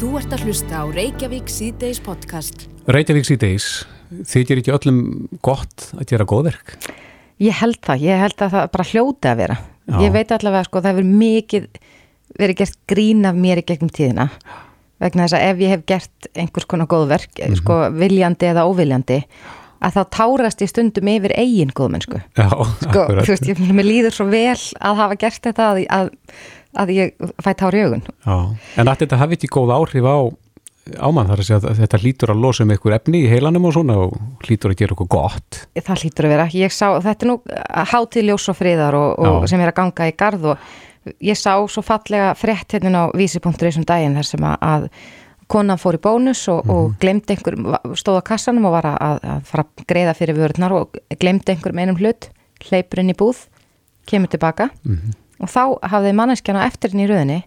Þú ert að hlusta á Reykjavík síðdeis podcast. Reykjavík síðdeis, þykir ekki öllum gott að gera góðverk? Ég held það, ég held að það bara hljóti að vera. Já. Ég veit allavega sko það hefur mikið verið gert grín af mér í gegnum tíðina vegna þess að ef ég hef gert einhvers konar góðverk, sko viljandi eða óviljandi, að þá tárast ég stundum yfir eigin góðmennsku. Já, Sko, akkurat. þú veist, ég, mér líður svo vel að hafa gert þetta að, að, að ég fæ tár í augun. Já, en að þetta hafi ekki góð áhrif á ámann þar að segja að þetta hlýtur að losa um einhver efni í heilanum og svona og hlýtur að gera okkur gott. Það hlýtur að vera. Ég sá, þetta er nú hátíð ljós og friðar og, og sem er að ganga í garð og ég sá svo fallega frétt hérna á vísi.is um daginn þar sem að, konan fór í bónus og, og glemdi einhver, stóð á kassanum og var að, að fara að greiða fyrir vörðnar og glemdi einhverjum einum hlut, hleypur inn í búð, kemur tilbaka og þá hafði manneskjana eftir henni í röðinni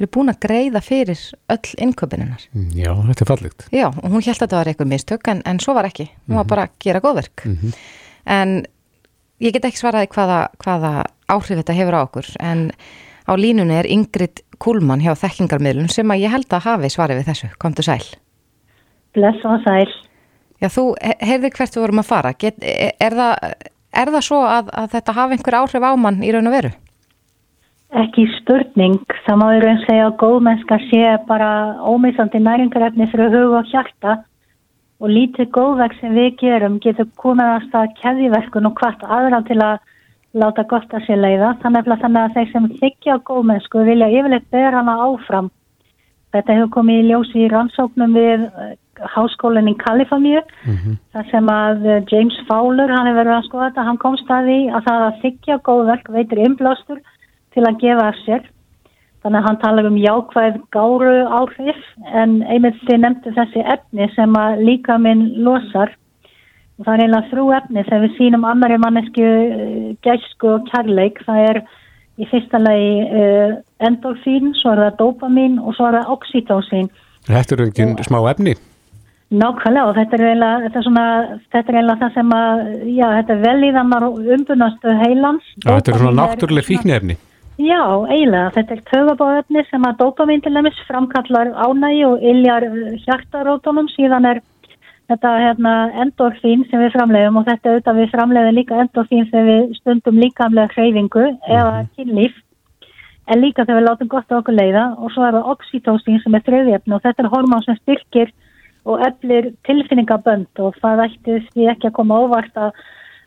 verið búin að greiða fyrir öll innköpininnar. Mm, Já, þetta er fallegt. Já, og hún held að þetta var eitthvað mistök en, en svo var ekki, hún var bara að gera góðverk en ég get ekki svaraði hvaða, hvaða áhrif þetta hefur á okkur en á línunni er Ingrid Kúlmann hjá þekkingarmiðlun sem að ég held að hafi svarið við þessu, komdu sæl Bless og sæl. Já, þú he- heyrðir hvert við vorum að fara get, er, er, það, er það svo að, að þetta hafi einhver áhrif á mann í raun og veru? Ekki spurning, það má í raun segja að góðmennska sé bara ómissandi næringarefni fyrir hug og hjarta og lítið góðverk sem við gerum getur komið að stað keðiverkun og hvart aðra til að láta gott að sér leiða. Þannig að þannig að þeir sem þykja góðmennsku vilja yfirleitt bera hana áfram. Þetta hefur komið í ljósi í rannsóknum við eh, háskólinn í Kaliforníu þar sem að eh, James Fowler, hann hefur verið að skoða þetta, hann komst að því að það að þykja góðverk veitir innblástur til að gefa af sér. Þannig að hann talar um jákvæð gáru áhrif en einmitt þið nefndu þessi efni sem að líka minn losar. Og það er eiginlega þrjú efni þegar við sínum annari mannesku uh, gæsku og kærleik. Það er í fyrsta lagi uh, endorfín, svo er það dopamin og svo er það oxytocin. Þetta er ekki smá efni. Nákvæmlega og þetta er eiginlega, þetta er svona, þetta er eiginlega það sem að, já, þetta er velíðanar og umbunastu heilans. Já, þetta er svona náttúrulega fíknefni. Já, eiginlega. Þetta er töfabáðefni sem að dopamin til dæmis framkallar ánægi og iljar hjartarótunum. Síðan er þetta hérna, endorfín sem við framleiðum og þetta auðvitað við framleiðum líka endorfín þegar við stundum líkamlega hreyfingu eða kynlíf. En líka þegar við látum gott okkur leiða og svo er það oxytocin sem er þrjöðjöfn og þetta er hormón sem styrkir og eflir tilfinningabönd og það ætti því ekki að koma óvart að,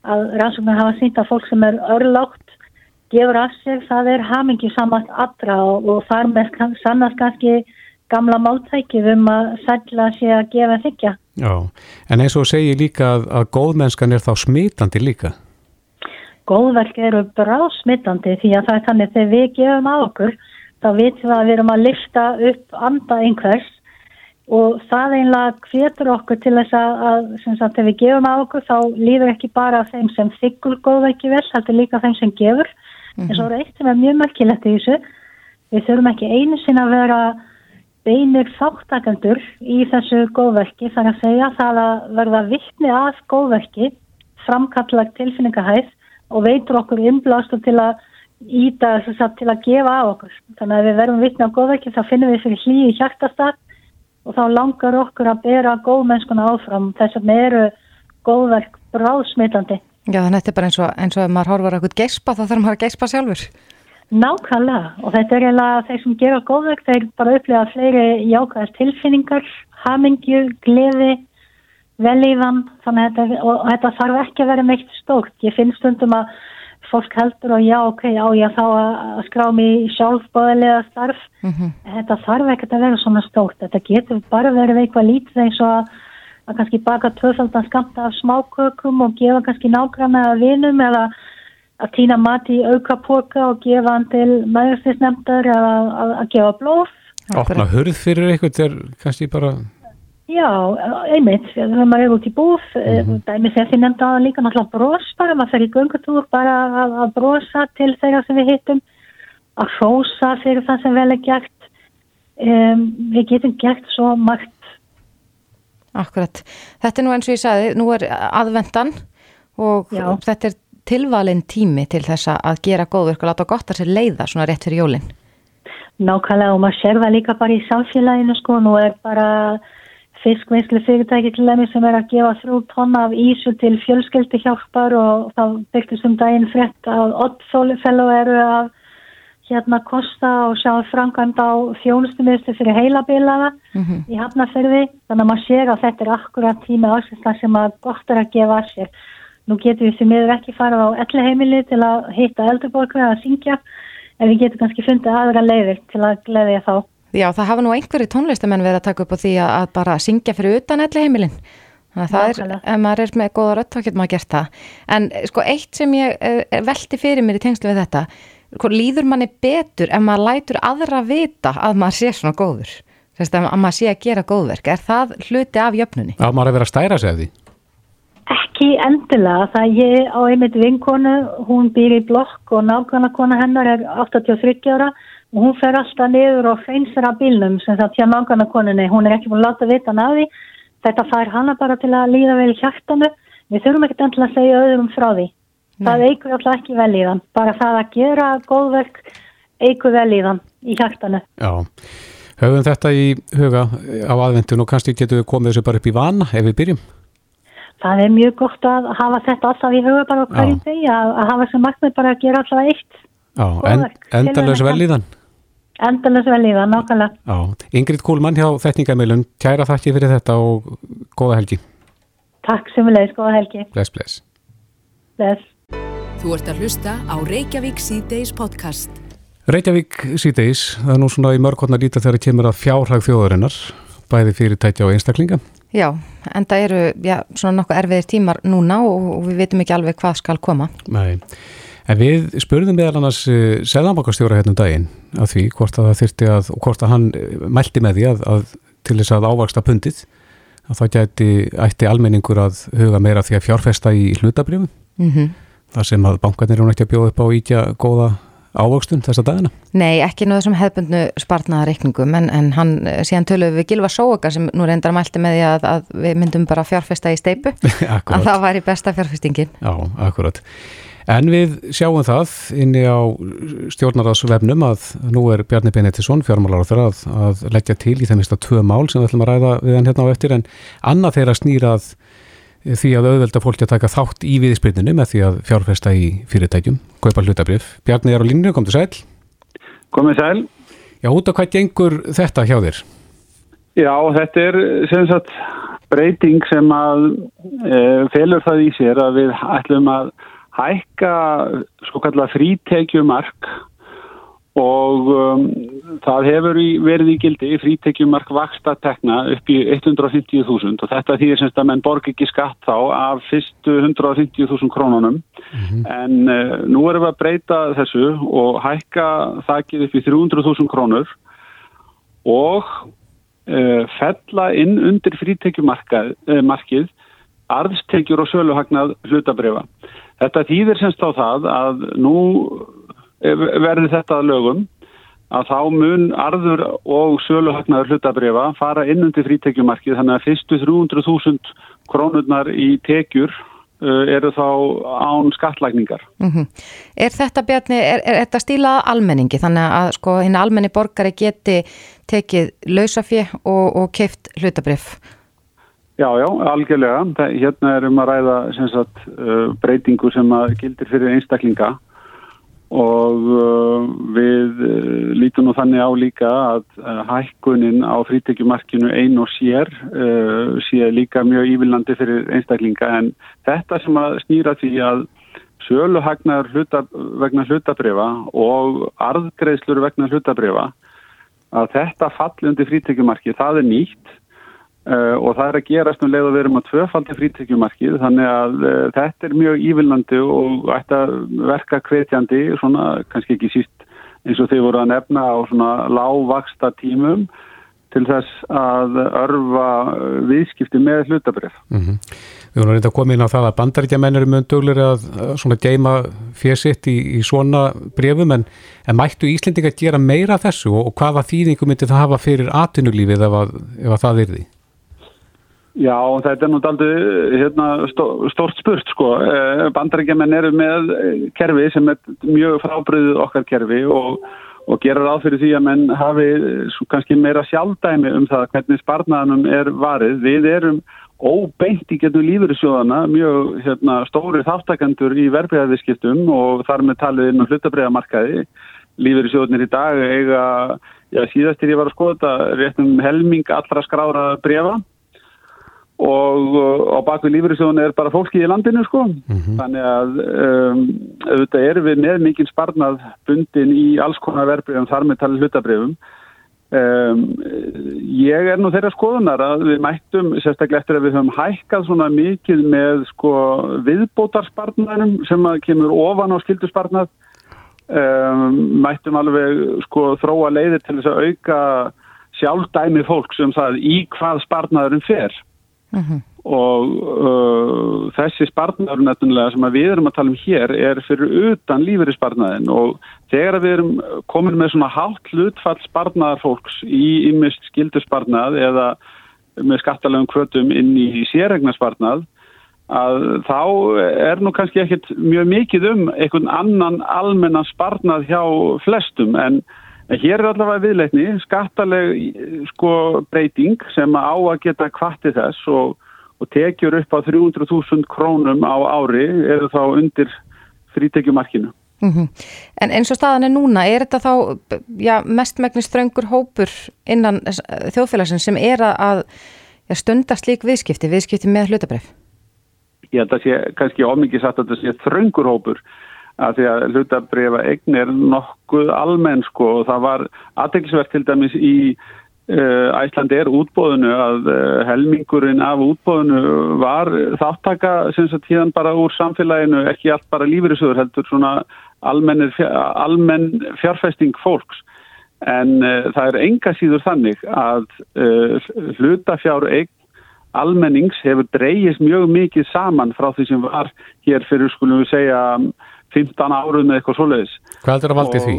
að rannsóknar hafa sínt að fólk sem er örlátt gefur af sér, það er hamingi samast allra og, og þar með sannast kannski gamla máltækið um að sætla sé að gefa þykja. Já, en eins og segir líka að, að góðmennskan er þá smitandi líka. Góðverk eru bráðsmittandi því að það er þannig þegar við gefum á okkur þá vitum við að við erum að lifta upp anda einhvers og það einlega hvetur okkur til þess að, að sem sagt, þegar við gefum á okkur þá líður ekki bara þeim sem þykkur góðverki vel, þetta er líka þeim sem gefur en svo er eitt sem er mjög merkilegt í þessu við þurfum ekki einu sinna að vera beinir þáttakendur í þessu góðverki þar að segja það að verða vittni að góðverki framkallag tilfinningahæð og veitur okkur innblástur til að íta þess að til að gefa á okkur. Þannig að við verðum vittni á góðverki þá finnum við fyrir hlýju í hjartastað og þá langar okkur að bera góðmennskuna áfram. Þess að með eru góðverk bráðsmitandi. Já, þannig að þetta er bara eins og, eins og ef maður horfar eitthvað geispa þá þarf maður að geispa sjálfur. Nákvæmlega og þetta er eiginlega þeir sem gera góðverk þeir bara upplega fleiri jákvæðar tilfinningar, hamingju, gleði, velíðan þannig að þetta, þetta þarf ekki að vera meitt stórt. Ég finn stundum að fólk heldur og já ok, á ég þá að skrá í sjálfbóðilega starf. Þetta þarf ekkert að vera svona stórt. Þetta getur bara verið eitthvað lítið eins og að, að kannski baka tvöfaldan skamta af smákökum og gefa kannski að vinum eða að týna mat í auka póka og gefa hann til meðurstisnefndar eða að, að gefa blóð. Opna hurð fyrir eitthvað er kannski bara, Já, einmitt, þegar maður er út í búð, mm -hmm. dæmis ef þið nefnda að líka náttúrulega bros bara, maður fer í göngutúr bara að, að brosa til þeirra sem við hittum, að hrósa fyrir það sem vel er gert. Um, við getum gert svo margt. Akkurat. Þetta er nú eins og ég sagði, nú er aðvendan og Já. þetta er tilvalin tími til þess að gera góðverk og láta gott að sér leiða svona rétt fyrir jólinn. nákvæmlega og maður sér það líka bara í samfélaginu sko, nú er bara fiskvinnslu fyrirtæki til þeim sem er að gefa þrjú tonna af ísu til fjölskyldi hjálpar og þá byrkist um daginn frett að oddfólufellu eru að hérna kosta og sjá framkvæmd á þjónustumiðstu fyrir heilabilaða mm -hmm. í hafnaferði þannig að maður sér að þetta er akkurat tíma ásins sem að gott er að gefa að sér nú getum við því miður ekki farað á elli heimili til að hitta eldurborgna að syngja en við getum kannski fundið aðra leiðir til að gleðja þá Já, það hafa nú einhverju tónlistamenn verið að taka upp á því að, bara syngja fyrir utan elli heimilin. Þannig að það er, ef maður er með góða rött, þá getur maður gert það. En sko, eitt sem ég eh, velti fyrir mér í tengslu við þetta, líður manni betur ef maður lætur aðra vita að maður sé svona góður? Þess að maður sé að gera góðverk. Er það hluti af jöfnunni? Já, maður er verið að stæra sig af því. Ekki endilega. Það ég á einmitt vinkonu, hún býr í blokk og nákvæmna hennar er 83 ára og hún fer alltaf niður og feinsir að bílnum sem það tjá nákvæmna koninni, hún er ekki búin að láta vita hann að því, þetta fær hana bara til að líða vel hjartanu, við þurfum ekkert endilega að segja öðrum frá því, Nei. það eigur alltaf ekki vel í þann, bara það að gera góðverk eigur vel í þann í hjartanu. Já, höfum þetta í huga á aðvendun og kannski getur við komið þessu bara upp í vana ef við byrjum? Það er mjög gott að hafa þetta alltaf í huga bara hverjum degi, að, að hafa sem markmið bara að gera alltaf eitt. Já, en, endalös vel í þann? Endalins vel í það, nákvæmlega. Já, Ingrid Kúlmann hjá Þetningamilun, kæra þakki fyrir þetta og góða helgi. Takk sem við leiðis, góða helgi. Bless, bless. Bless. Þú ert að hlusta á Reykjavík C-Days podcast. Reykjavík C-Days, það er nú svona í mörgkotna lítið þegar það kemur að fjárhag þjóðarinnar, bæði fyrirtækja og einstaklinga. Já, en það eru já, svona nokkuð erfiðir tímar núna og, og við veitum ekki alveg hvað skal koma. Nei. En við spurðum meðal annars uh, eh, Sæðanbakastjóra hérna um daginn af því hvort að það þyrti að, og hvort að hann eh, mælti með því að, að til þess að ávaksta pundið, að það gæti ætti almenningur að huga meira því að fjárfesta í hlutabrjöfum, mm -hmm. Þar sem að bankarnir eru nætti að bjóða upp á íkja góða ávakstun þessa dagina? Nei, ekki náðu sem hefðbundnu spartnaða reikningum en, en hann síðan töluðu við Gilva Sóga sem nú reyndar mælti með því að, að við myndum bara fjárfesta í steipu, að það væri besta fjárfestingin. Já, akkurat. En við sjáum það inni á stjórnarraðsvefnum að nú er Bjarni Benettisson, fjármálar á þeirra, að, að leggja til í þeim mista tvö mál sem við ætlum að ræða við hann hérna á eftir en annað þeirra snýrað því að auðvelda fólki að taka þátt í viðspilninu með því að fjárfesta í fyrirtækjum, kaupa hlutabrif. Bjarni er á línu, kom til sæl. Komið sæl. Já, út af hvað gengur þetta hjá þér? Já, þetta er sem sagt breyting sem að e, felur það í sér að við ætlum að hækka svo kallar frítekjumark og um, það hefur verið í gildi frítekjumark vaksta tekna upp í 150.000 og þetta þýðir semst að menn borg ekki skatt þá af fyrstu 150.000 krónunum mm -hmm. en uh, nú erum við að breyta þessu og hækka þakkið upp í 300.000 krónur og uh, fella inn undir frítekjumarkið uh, arðstekjur og söluhagnað hlutabriða Þetta þýðir semst á það að nú verður þetta að lögum að þá mun arður og söluhagnaður hlutabriða fara inn undir frítekjumarkið þannig að fyrstu 300.000 krónurnar í tekjur uh, eru þá án skattlagningar. Mm -hmm. Er þetta bjarni, er, er þetta stílað almenningi þannig að sko hinn almenni borgari geti tekið lausafið og, og keift hlutabrif? Já, já, algjörlega. Það, hérna erum að ræða sagt, uh, breytingu sem að gildir fyrir einstaklinga og uh, við uh, lítum nú þannig á líka að uh, hækkunin á frítekjumarkinu ein og sér sé líka mjög ívilandi fyrir einstaklinga. En þetta sem að snýra því að söluhagnar hluta, vegna hlutabrifa og arðgreðslur vegna hlutabrifa að þetta falli undir frítekjumarki, það er nýtt Uh, og það er að gerast um leið að við erum að tvöfaldi frítekjumarkið þannig að uh, þetta er mjög ívilnandi og ætti að verka kvetjandi svona kannski ekki síst eins og þeir voru að nefna á svona lágvaksta tímum til þess að örfa viðskipti með hlutabref. Mm -hmm. Við vorum reynda að koma inn á það að bandaríkjaman eru mjög döglir að svona geima fjersitt í, í svona brefum en, en mættu Íslendinga að gera meira þessu og, og hvaða þýðingu myndi það hafa fyrir atunulífið ef, að, ef að það er því? Já, þetta er nú aldrei hérna, stó, stórt spurt sko. Eh, Bandarækjumenn eru með kerfi sem er mjög frábriðið okkar kerfi og, og gera ráð fyrir því að menn hafi kannski meira sjálfdæmi um það hvernig sparnaðanum er varið. Við erum óbeint í getum lífyrirsjóðana mjög hérna, stóri þáttakandur í verbreyðarviskiptum og þar með talið inn á hlutabreyðamarkaði. Lífyrirsjóðnir í dag eiga, já síðastir ég var að skoða þetta, réttum helming allra skrára brefa og á bakvið lífyrirsjóðan er bara fólki í landinu sko. Mm -hmm. þannig að um, auðvitað erum við með mikið sparnað bundin í alls konar verbreyðum þar með talið hlutabreyðum Um, ég er nú þeirra skoðunar að við mættum, sérstaklega eftir að við höfum hækkað svona mikið með sko viðbótarspartnarum sem að kemur ofan á skilduspartnað um, mættum alveg sko þróa leiðir til þess að auka sjálfdæmi fólk sem um það í hvað spartnaðurum fer mm -hmm og uh, þessi spartnaður nættunlega sem við erum að tala um hér er fyrir utan lífeyrispartnaðin og þegar við erum komin með svona hátt hlutfall spartnaðar fólks í ymmist skilduspartnað eða með skattalegum kvötum inn í sérregnarspartnað að þá er nú kannski ekkit mjög mikið um einhvern annan almennan spartnað hjá flestum. En hér er allavega viðleitni skattaleg sko breyting sem á að geta kvartið þess og og tekjur upp á 300.000 krónum á ári eru þá undir frítekjumarkinu. Mm -hmm. En eins og staðan er núna, er þetta þá já, mestmægnis ströngur hópur innan þjóðfélagsins sem er að já, stunda slík viðskipti, viðskipti með hlutabref? Ég held að sé kannski ómikið satt að þetta sé ströngur hópur að því að hlutabrefa eign er nokkuð almennsko og það var aðteglisvert til dæmis í Eh, Æsland er útbóðinu að eh, helmingurinn af útbóðinu var þáttaka sem sagt híðan bara úr samfélaginu, ekki allt bara lífyrirsöður heldur svona almenn fjárfesting fólks. En uh, það er enga síður þannig að uh, hlutafjár almennings hefur dreyjist mjög mikið saman frá því sem var hér fyrir skulum við segja 15 árum eða eitthvað svoleiðis. Hvað er að valdi því?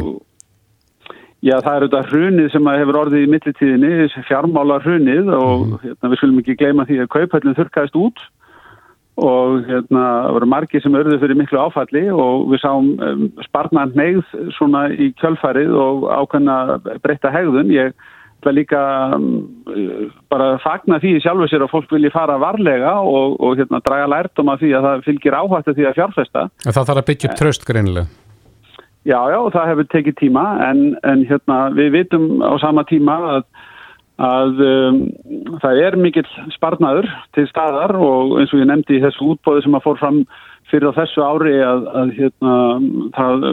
Já, það er auðvitað hrunið sem hefur orðið í millitíðinni, fjármála hrunið og mm. hérna, við skulum ekki gleyma því að kaupöllin þurkaðist út og hérna voru margi sem örðu fyrir miklu áfalli og við sáum um, sparnan neyð svona í kjölfarið og ákveðna breytta hegðun. Ég ætla líka um, bara að fagna því sjálfur sér að fólk vilji fara varlega og, og hérna draga lært um að því að það fylgir áhættu því að fjárfesta. Það þarf að byggja upp tröst greinilega. Já, já, það hefur tekið tíma en, en hérna, við vitum á sama tíma að, að um, það er mikill sparnadur til staðar og eins og ég nefndi í þessu útbóði sem að fór fram fyrir á þessu ári að, að hérna, það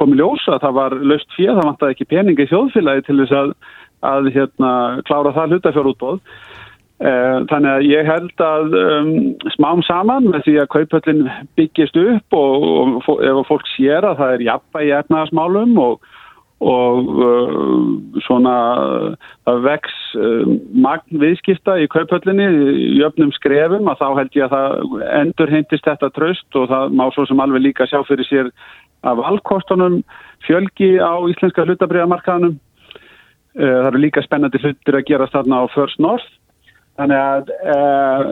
komi ljósa, það var löst fyrir, það vant að ekki peningi þjóðfélagi til þess að, að hérna, klára það hlutafjárútbóð Eh, þannig að ég held að um, smám saman með því að kaupöllin byggjast upp og, og, og ef fólk sér að það er jafnbæ í efnaðasmálum og, og uh, svona það vex uh, magn viðskipta í kaupöllinni í öfnum skrefum að þá held ég að það endur heintist þetta tröst og það má svo sem alveg líka sjá fyrir sér af valkostunum fjölgi á íslenska hlutabriðamarkaðanum. Uh, það eru líka spennandi hlutir að gera þarna á First North Þannig að uh,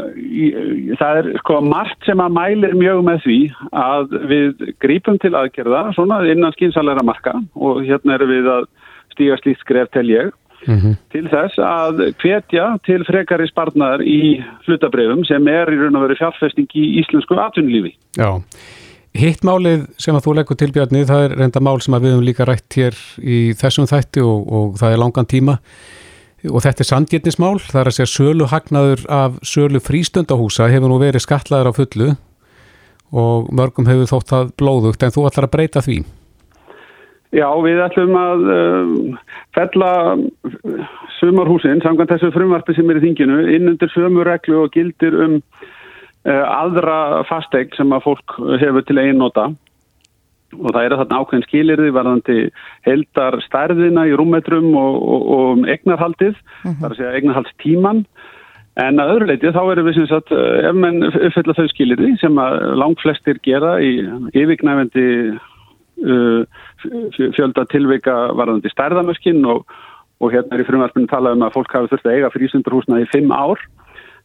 það er sko margt sem að mælir mjög með því að við grípum til aðgerða svona innan skynsalega marka og hérna eru við að stíga slíkt skref til ég mm -hmm. til þess að hvetja til frekari sparnar í hlutabrefum sem er í raun og veru fjárfesting í íslensku atvinnulífi. Já, hitt málið sem að þú leggur til Bjarni það er reynda mál sem við hefum líka rætt hér í þessum þætti og, og það er langan tíma. Og þetta er sandgetnismál, það er að segja sölu hagnaður af sölu frístundahúsa hefur nú verið skatlaður á fullu og mörgum hefur þótt það blóðugt en þú ætlar að breyta því? Já, við ætlum að um, fella sumarhúsin, samkvæmt þessu frumvarpi sem er í þinginu, innundir sömurreglu og gildir um aðra fasteg sem að fólk hefur til einnóta og það er þarna ákveðin skilirði varðandi heldar stærðina í rúmmetrum og, og, og egnarhaldið, uh -huh. það er að segja egnarhaldstíman en að öðru leiti þá erum við sem sagt, eh, ef menn uppfylla þau skilirði sem að langt flestir gera í yfirgnæfendi uh, fjölda tilveika varðandi stærðamöskinn og, og hérna er í frumvarpinu talað um að fólk hafi þurft að eiga frísundurhúsna í fimm ár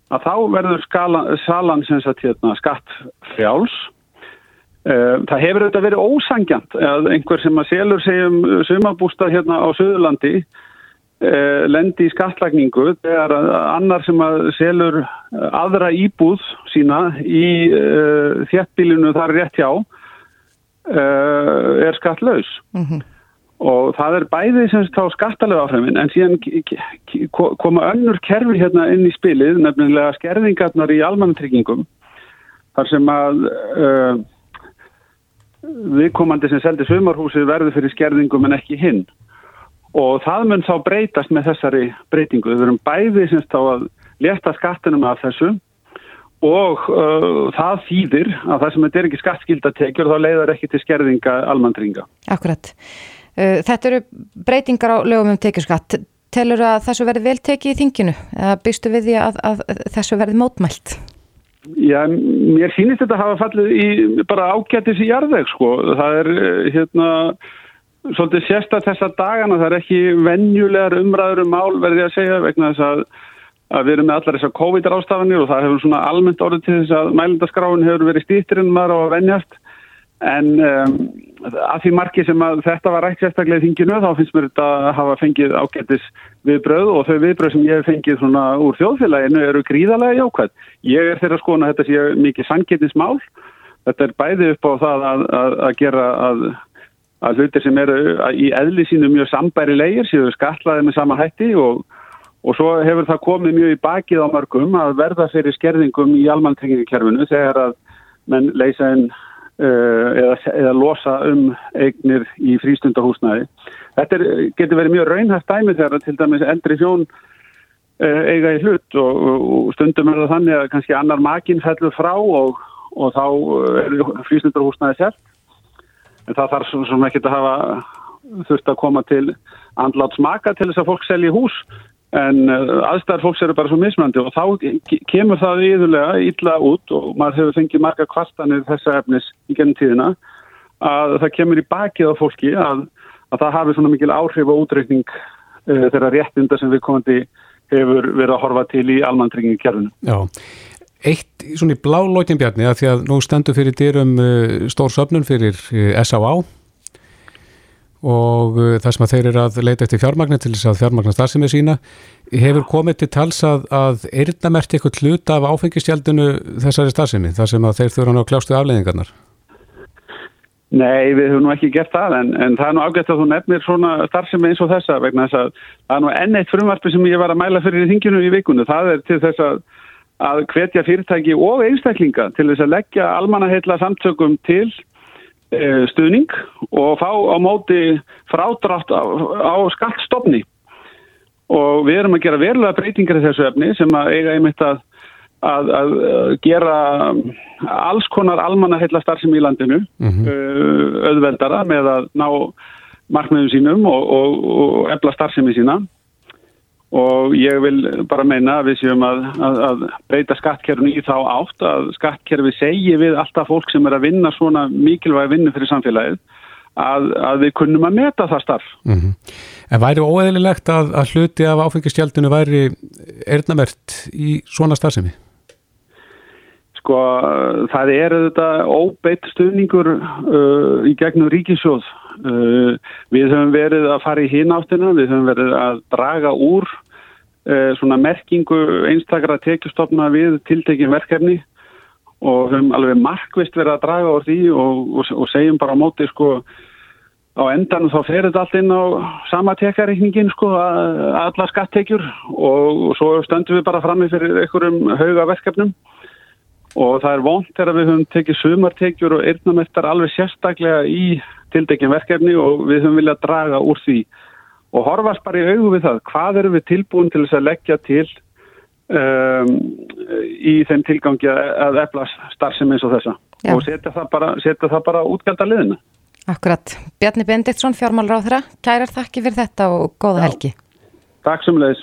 að þá verður skala, salan hérna skatt frjáls Það hefur auðvitað verið ósangjant að einhver sem að selur segjum sumabústað hérna á Suðurlandi eh, lendi í skattlagningu þegar annar sem að selur aðra íbúð sína í eh, þjættbílinu þar rétt hjá eh, er skattlaus. Mm -hmm. Og það er bæðið sem þá skattalega áhrifin en síðan koma önnur kerfi hérna inn í spilið, nefnilega skerðingarnar í almannatryggingum þar sem að uh, viðkomandi sem seldi sumarhúsi verður fyrir skerðingum en ekki hinn og það mun þá breytast með þessari breytingu. Við verum bæði semst á að leta skattinum af þessu og uh, það þýðir að það sem þetta er ekki skattskildatekjur þá leiðar ekki til skerðinga almandringa. Akkurat. Uh, þetta eru breytingar á lögum um tekjurskatt. Telur að þessu verði vel tekið í þinginu eða byggstu við því að, að þessu verði mótmælt? Já, mér sýnist þetta að hafa fallið í bara ágættis í jarðveg sko. Það er eh, hérna svolítið sérsta þessa dagana, það er ekki vennjulegar umræður um mál verði að segja vegna þess að, að við erum með allar þessar COVID-rástafanir og það hefur svona almennt orðið til þess að mælindaskráin hefur verið stýttir en maður á að vennjast en um, að því marki sem að þetta var rætt sérstaklega í þinginu þá finnst mér þetta að hafa fengið ágættis viðbröð og þau viðbröð sem ég hef fengið svona úr þjóðfélaginu eru gríðarlega jákvæð. Ég er þeirra skoðan að þetta sé mikið sangetnismál. Þetta er bæði upp á það að, að, að gera að, að hlutir sem eru í eðli sínu mjög sambæri leigir séu skatlaði með sama hætti og, og svo hefur það komið mjög í bakið á mörgum að verða fyrir skerðingum í almanntrengingikerfinu þegar að menn leysa einn eða, eða losa um eignir í frístundahúsnæði. Þetta er, getur verið mjög raunhæft dæmi þegar til dæmis eldri fjón uh, eiga í hlut og, og stundum er það þannig að kannski annar makinn fellur frá og, og þá er frístundarhúsnaði selt. En það þarf svona ekki að hafa þurft að koma til andlátt smaka til þess að fólk selji hús en uh, aðstæðar fólks eru bara svo mismandi og þá kemur það íðulega illa út og maður hefur fengið marga kvartanir þessa efnis í gennum tíðina að það kemur í bakið á fólki að að það hafi svona mikil áhrif og útreikning uh, þeirra réttinda sem við komandi hefur verið að horfa til í almantringin kjærfinu. Já, eitt svona í blá lókin bjarni að því að nú stendur fyrir dyrum uh, stór söfnun fyrir uh, S.A.A. og uh, það sem að þeir eru að leita eftir fjármagnar til þess að fjármagnar starfsemi sína hefur komið til tals að, að eirðamert eitthvað hlut af áfengistjaldinu þessari starfsemi þar sem að þeir þurfa að kljástu afleðingarnar. Nei, við höfum nú ekki gert það en, en það er nú ágætt að þú nefnir svona starfsemi eins og þessa vegna þess að það er nú enn eitt frumvarpi sem ég var að mæla fyrir í þinginu í vikunni. Það er til þess að, að hvetja fyrirtæki og einstaklinga til þess að leggja almannaheitla samtökum til stuðning og fá á móti frádrátt á, á skattstofni og við erum að gera verulega breytingar í þessu efni sem að eiga einmitt að að, að gera alls konar almanna heila starfsemi í landinu mm -hmm. auðveldara með að ná markmiðum sínum og, og, og efla starfsemi sína og ég vil bara meina að við séum að, að, að breyta skattkerfinu í þá átt að skattkerfi segi við alltaf fólk sem er að vinna svona mikilvæg vinnu fyrir samfélagið að, að við kunnum að meta það starf. Mm -hmm. En væri óeðlilegt að hluti af áfengistjaldinu væri erðnavert í svona starfsemi? Sko það er þetta óbeitt stuðningur uh, í gegnum ríkisjóð. Uh, við höfum verið að fara í hináttina, við höfum verið að draga úr uh, svona merkingu einstakara tekjustofna við tiltekin verkefni og höfum alveg markvist verið að draga úr því og, og, og segjum bara á móti sko á endanum þá fer þetta allt inn á sama tekareikningin sko alla skattekjur og, og svo stöndum við bara frammi fyrir einhverjum hauga verkefnum og það er vond þegar við höfum tekið sumartekjur og eirnamettar alveg sérstaklega í tildekkin verkefni og við höfum viljað draga úr því og horfast bara í augu við það hvað eru við tilbúin til þess að leggja til um, í þeim tilgangi að efla starfsemi eins og þessa Já. og setja það bara, bara útgælda liðina. Akkurat. Bjarni Bendiktsson, fjármálur á þeirra, kærar þakki fyrir þetta og góða Já. helgi. Takk sem leiðis.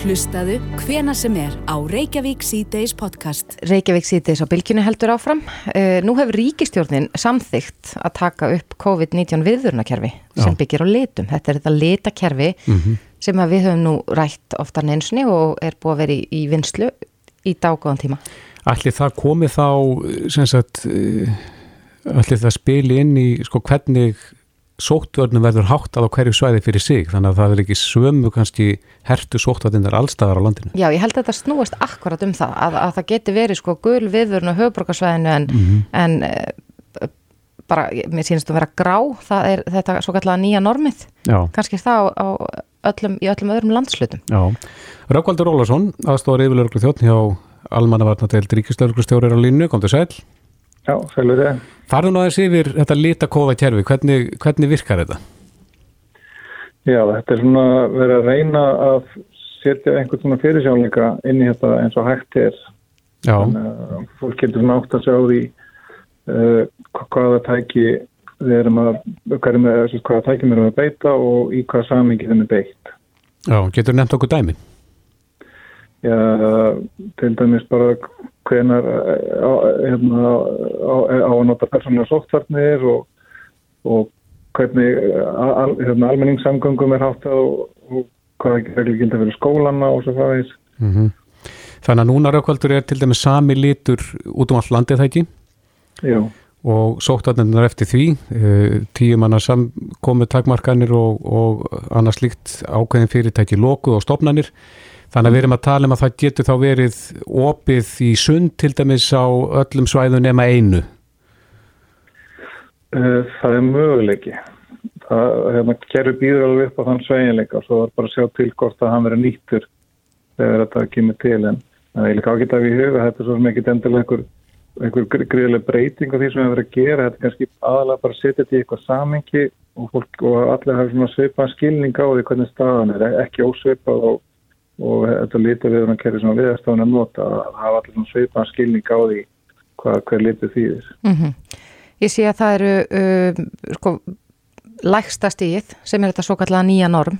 Hlustaðu hvena sem er á Reykjavík C-Days podcast. Reykjavík C-Days á bylkinu heldur áfram. Uh, nú hefur ríkistjórnin samþygt að taka upp COVID-19 viðvörnakerfi sem byggir á litum. Þetta er þetta litakerfi mm -hmm. sem við höfum nú rætt oftar neinsni og er búið að vera í, í vinslu í dágóðan tíma. Allir það komið þá sagt, allir það spili inn í sko hvernig sóttvörnum verður háttað á hverju svæði fyrir sig þannig að það er ekki svömmu kannski hertu sóttvarnir allstaðar á landinu. Já, ég held að þetta snúist akkurat um það að, að það geti verið sko gul viðvörn og höfbrukarsvæðinu en, mm -hmm. en e, bara, mér sínast að vera grá það er þetta svo kallega nýja normið Já. kannski það á, á öllum, í öllum öðrum landslutum. Já, Rákvaldur Ólarsson aðstofar yfirlörglu þjóttn hjá Almannavarnateild Ríkislörglustjórir á línu, kom til sæl. Já, sælur þið. Farðu nú aðeins yfir þetta litakóða kerfi, hvernig, hvernig virkar þetta? Já, þetta er svona verið að reyna að setja einhvern svona fyrirsjónleika inn í þetta eins og hægt er. Já. Þannig að fólk getur svona átt að sjá því uh, hvaða tæki við erum að, hvaða tækjum við erum að beita og í hvaða samingi þeim er beitt. Já, getur nefnt okkur dæmi? Já, til dæmis bara hvenar eh, hérna, á, á að nota persónulega sóttvarnir og, og hvernig al, hérna, almenningssamgöngum er hátt og, og hvað ekki gildi fyrir skólana og svo fæðis. Mm -hmm. Þannig að núna raukvældur er til dæmis sami litur út um all landið það ekki? Já. Og sóttvarnir eftir því, eh, tíu manna samkomið takmarkanir og, og annars líkt ákveðin fyrirtæki lokuð og stopnanir. Þannig að við erum að tala um að það getur þá verið opið í sund til dæmis á öllum svæðun nema einu. Eh, það er möguleiki. Það hérna, býður alveg upp á þann sveginleika og svo er bara að sjá til hvort að hann verið nýttur þegar þetta kemur til en það er líka ágætt af í huga þetta svo mikið endilega einhver, einhver gríðileg breyting á því sem við verðum að gera þetta er kannski aðalega bara að setja þetta í eitthvað samengi og, og allir hafa svipað skilning á því hvernig staðan er ekki ósvipað og og þetta lítið við erum kerið sem viðastofn að nota að hafa allir svona sveipan skilning á því hvað hver lítið þýðir. Mm -hmm. Ég sé að það eru uh, sko lægsta stíð sem er þetta svo kallega nýja norm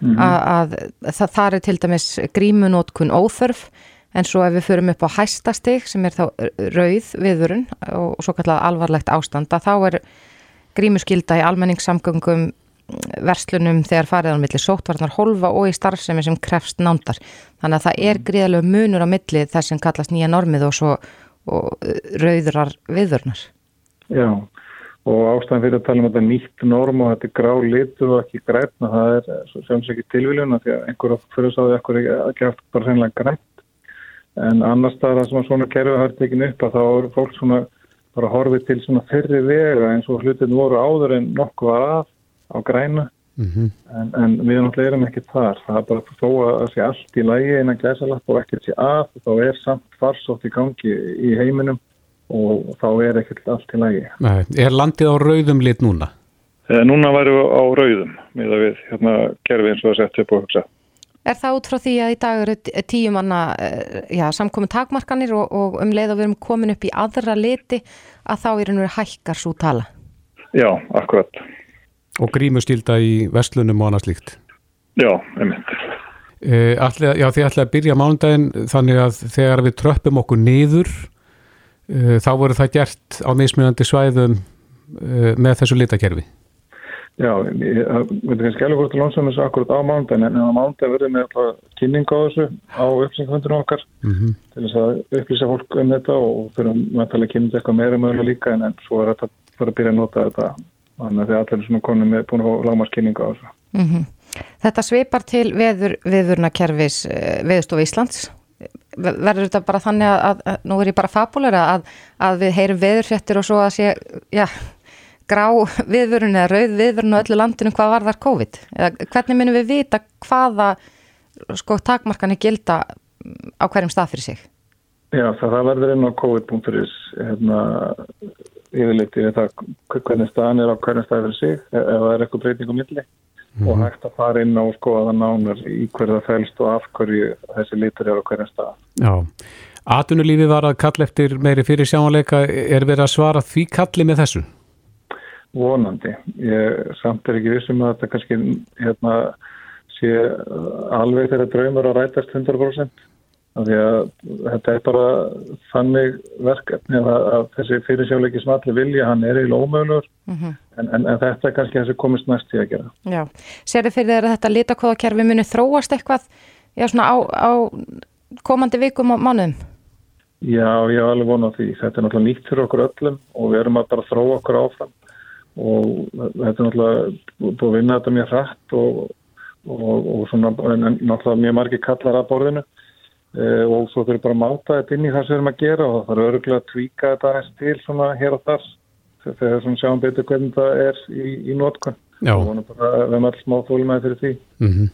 mm -hmm. að, að það, það er til dæmis grímunótkun óþörf en svo ef við förum upp á hæsta stíð sem er þá rauð viðvörun og svo kallega alvarlegt ástand að þá er grímuskylda í almenningssamgöngum verslunum þegar farið á milli sótvarnar holfa og í starfsemi sem krefst nándar. Þannig að það er mm. gríðalegu munur á milli þess sem kallast nýja normið og svo og uh, rauðrar viðvörnar. Já, og ástæðan fyrir að tala um þetta nýtt norm og þetta er grá litur og ekki grætna, það er sé ekki tilvíljuna því að einhver fyrir sáðu ekkur ekki haft bara sennilega grænt. En annars það sem að svona kerfið har tekin upp að þá eru fólk svona bara horfið til svona fyrri vega eins og hlutin voru áður en nokkuð var að á græna mm -hmm. en, en við náttúrulega erum ekki þar það er bara þó að það sé allt í lægi einan glæsalapp og ekkert sé að þá er samt farsótt í gangi í heiminum og þá er ekkert allt í lægi Nei, Er landið á rauðum lit núna? Eh, núna væru á rauðum með að við hérna kerfið eins og að setja upp og hugsa Er það út frá því að í dag eru tíu manna já, samkomin takmarkanir og, og um leið að við erum komin upp í aðra liti að þá er einhverju hækkar svo tala? Já, akkurat Og grímustilda í vestlunum og annað slíkt. Já, einmitt. E, allir, já, þið ætlaði að byrja mánudaginn þannig að þegar við tröppum okkur niður e, þá voru það gert á mismunandi svæðum e, með þessu litakerfi. Já, ég veit ekki skilja hvort að lónsum þessu akkurat á mánudaginn en á mánudaginn verður með alltaf kynning á þessu á upplýsingaföndunum okkar mm -hmm. til þess að upplýsa fólk um þetta og fyrir að meðtala kynning eitthvað meira mögulega líka en, en svo er þetta að byrja að nota þetta þannig að allir svona konum er búin að fá lámaskynninga á þessu. Mm -hmm. Þetta sveipar til veður, veðurnakerfis eh, veðustof Íslands verður þetta bara þannig að, að, nú er ég bara fabulera að, að við heyrum veðurfjettir og svo að sé já, grá viðvörun eða rauð viðvörun á öllu landinu hvað var þar COVID eða hvernig minnum við vita hvaða sko takmarkan er gilda á hverjum stað fyrir sig Já það, það verður inn á COVID.is hérna yfirleitt yfir það hvernig staðan er á hvernig staðan fyrir sig ef það er eitthvað breyting á milli mm. og mhm. hægt að fara inn á skoða nánar í hverða fælst og af hverju þessi lítur er á hvernig stað. Já, atunulífi var að kalla eftir meiri fyrir sjáanleika, er verið að svara því kalli með þessu? Vonandi, ég samt er ekki vissum að þetta kannski hérna, sé alveg þeirra draumur að rætast 100% Því að þetta er bara þannig verkefni að, að þessi fyrirsjáleiki sem allir vilja, hann er í lómöðlur mm -hmm. en, en, en þetta er kannski þessi komist næst í að gera. Já, sér þið fyrir þeirra þetta litakóðakerfi muni þróast eitthvað já, á, á komandi vikum og mánuðum? Já, ég hef alveg vonað því. Þetta er náttúrulega nýtt fyrir okkur öllum og við erum að bara þróa okkur áfram og þetta er náttúrulega búið að vinna þetta mjög hrætt og, og, og svona náttúrulega mjög margir kallar að borðinu og svo þurfum bara að máta þetta inn í það sem við erum að gera og það þarf öruglega að tvíka þetta aðeins til svona hér og þar þegar svona sjáum betur hvernig það er í, í nótkunn og vonum bara að við erum alls smá þólmaði fyrir því. Mm -hmm.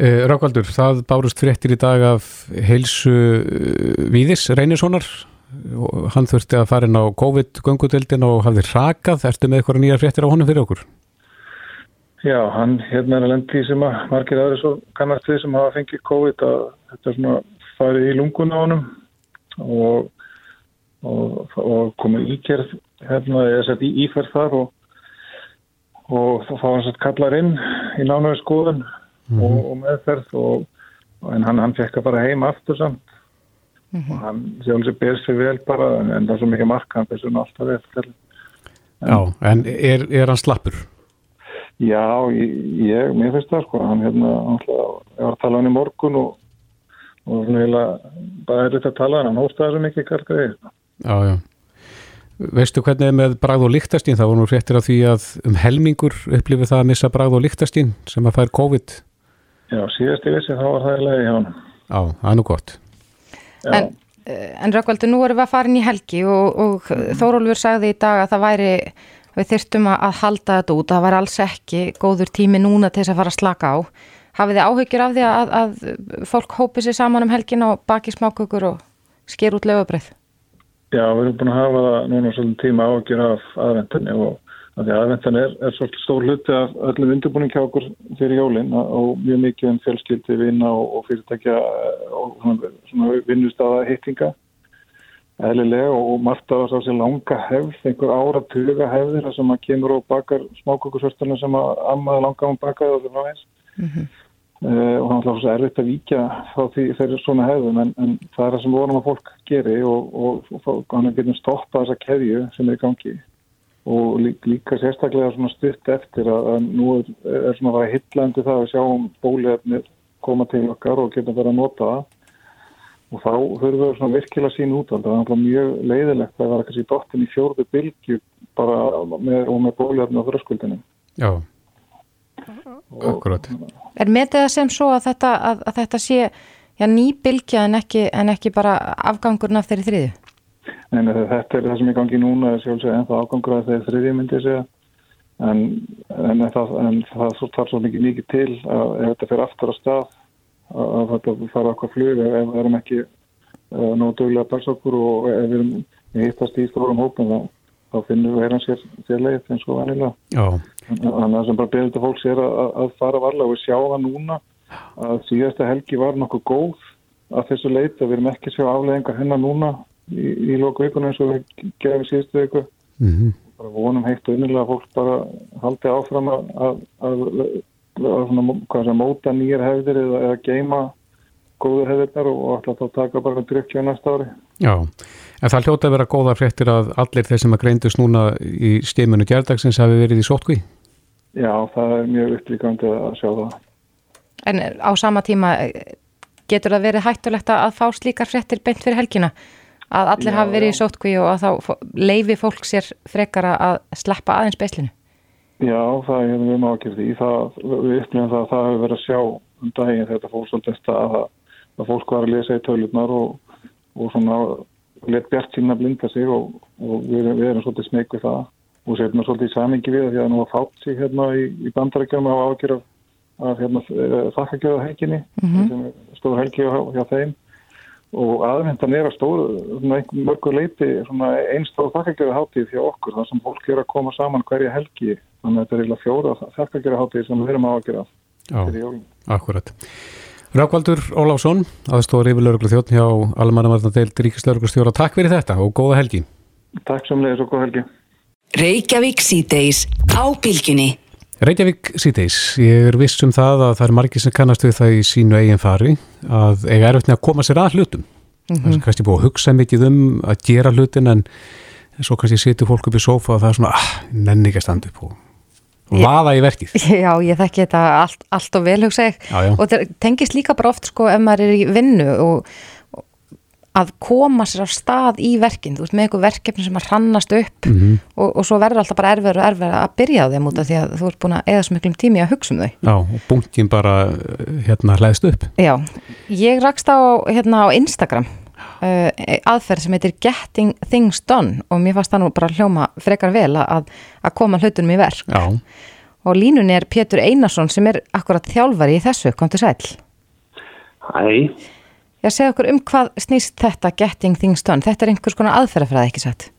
Uh, Rákvaldur, það bárust fréttir í dag af heilsu uh, Víðis Reynissonar hann þurfti að fara inn á COVID-göngutöldin og hafði rakað, ertu með eitthvað nýja fréttir á honum fyrir okkur? Já, hann hérna er að lendi sem að margir aðri svo kannast við sem hafa fengið COVID að þetta er svona farið í lungun á honum og, og, og komið íkerð hérna, eða sett í íferð þar og, og þá fá hann sett kallar inn í nánaði skoðun mm -hmm. og, og meðferð og, en hann, hann fekk að bara heim aftur samt mm -hmm. og hann sjálfsög ber sér vel bara en, en það er svo mikið marka hann ber sér alltaf en, Já, en er, er hann slappur? Já, ég, ég mér finnst það sko, hann hérna alltaf, ég var að tala hann í morgun og og svona heila bara er þetta að tala hann hóstaði svo mikið karkaði Já, já Veistu hvernig er með bragð og líktastín? Það voru nú fréttir af því að um helmingur upplifið það að missa bragð og líktastín sem að fær COVID Já, síðast ég vissi þá var það í lagi hjá hann. Já, það er nú gott. Já. En, eh, en Rökkvaldur, nú erum við að fara inn í helgi og, og mm. Þórólfur sagði í dag að það væri, við þyrstum að halda þetta út, það væri alls ekki góður tími núna til þess að fara að slaka á. Hafið þið áhyggjur af því að, að fólk hópi sér saman um helgin og baki smákökur og sker út lögabrið? Já, við erum búin að hafa það núna svolítið tíma áhyggjur af aðventunni og Því að aðvendan er, er svolítið stór hluti af öllum undirbúning hjá okkur fyrir jólinn og mjög mikið um fjölskyldi vinna og, og fyrirtækja og svona, svona vinnustáða hittinga eðlilega og margt af þess að sé langa hefð, einhver ára tuga hefðir sem að kemur og bakar smákokkusvörstunum sem að ammaði langa um bakaði og það veist mm -hmm. uh, og þannig að það er erfitt að víkja þá því þeir eru svona hefðum en, en það er það sem vonum að fólk geri og, og, og hann getur stoppað þessa keðju sem er í gangi. Og líka sérstaklega svona stutt eftir að, að nú er, er svona að vera hillandi það að sjáum bólefnir koma til okkar og geta verið að nota það og þá höfum við svona virkilega sín út það er alltaf mjög leiðilegt að vera kannski dottin í fjórðu bylgu bara með, og með bólefni á þröskuldinu Já, akkurat. Er metið það sem svo að þetta, að, að þetta sé já, ný bylgja en ekki, en ekki bara afgangurinn af þeirri þriðu? En þetta er það sem er gangið núna sjálfsög en það ágangur að það er þriðið myndi ég segja. En, en það, en það þarf svo mikið mikið til að ef þetta fyrir aftur á stað að þetta fara okkar flug ef við erum ekki uh, nógu dögulega að passa okkur og ef við erum hittast í stórum hópum þá, þá finnum við hérna sér, sér leið eins og vanilega þannig að sem bara beður þetta fólk sér að, að fara varlega og við sjáum það núna að síðasta helgi var nokkuð góð að þessu leit að við erum ekki sjá afleggingar hennar núna í, í loku vikunum eins og við gefum síðustu viku. Mm -hmm. bara vonum heitt og innilega að fólk bara haldi áfram að, að, að, að móta nýjar hefðir eða, eða geima góður hefðirnar og alltaf þá taka bara drukja næsta ári Já, en það hljóta að vera góða fréttir að allir þeir sem að greindust núna í stímunu gerðdagsins hafi verið í sótkví Já, það er mjög upplíkandi að sjá það En á sama tíma getur það verið hættulegt að fá slíkar fréttir beint fyrir helgina að allir já, hafi verið já. í sótkví og að þá leifi fólk sér frekara að sleppa aðeins beislinu? Já, það er í það, við upplifum það að það hefur verið að sjá um daginn þetta fólk svolítið að, að fólk var að lesa í tölunar og, og svona let bjart sína blinda sig og, og við, erum, við erum svolítið smeg við það. Og setjum svolítið í samingi við því að nú að fátt sig hérna í, í bandarækjum á ágjör af hérna, þakkakjöða helginni mm -hmm. stóð helgi hjá, hjá þeim og aðvendan er að stóru mörgur leiti einstáð þakkagjörða hátíð fyrir okkur þar sem fólk er að koma saman hverja helgi. Þannig að þetta er eiginlega fjóra þakkagjörða hátíð sem við erum að gera Já, akkurat. Rákvaldur Óláfsson, aðstóður yfirlauruglu þjóttn hjá Almannamarnadeild Ríkislaurugustjóra Takk fyrir þetta og góða helgi. Takk leiðis og góða helgi. Reykjavík síðdeis á bylginni Reykjavík síðdeis, ég er viss um það að það er margir sem kannast við það í sínu eigin fari að eiga erfitt með að koma sér að hlutum. Mm -hmm. það er kannski búið að hugsa mikið um að gera hlutin en svo kannski setur fólk upp í sofa og það er svona ah, nenni ekki að standa upp og vaða í verkið. Já, ég þekki þetta allt, allt og vel hugsa ég. Já, já. og það tengist líka bara oft sko ef maður er í vinnu og að koma sér af stað í verkin, þú veist með eitthvað verkefni sem að hrannast upp Mhm. og, og svo verður alltaf bara erfiður og erfiður að byrja á þeim út af því að þú ert búin að eða svo miklum tími að hugsa um þau. Já, og bunkin bara hérna hlæðst upp. Já, ég rakst á, hérna, á Instagram uh, aðferð sem heitir Getting Things Done og mér fannst það nú bara hljóma frekar vel að, að koma hlutunum í verk Já, og línunni er Pétur Einarsson sem er akkurat þjálfari í þessu, kom til sæl. Æ, Já, segja okkur um hvað snýst þetta Getting Things Done, þetta er einhvers konar aðferðafræði ekki satt?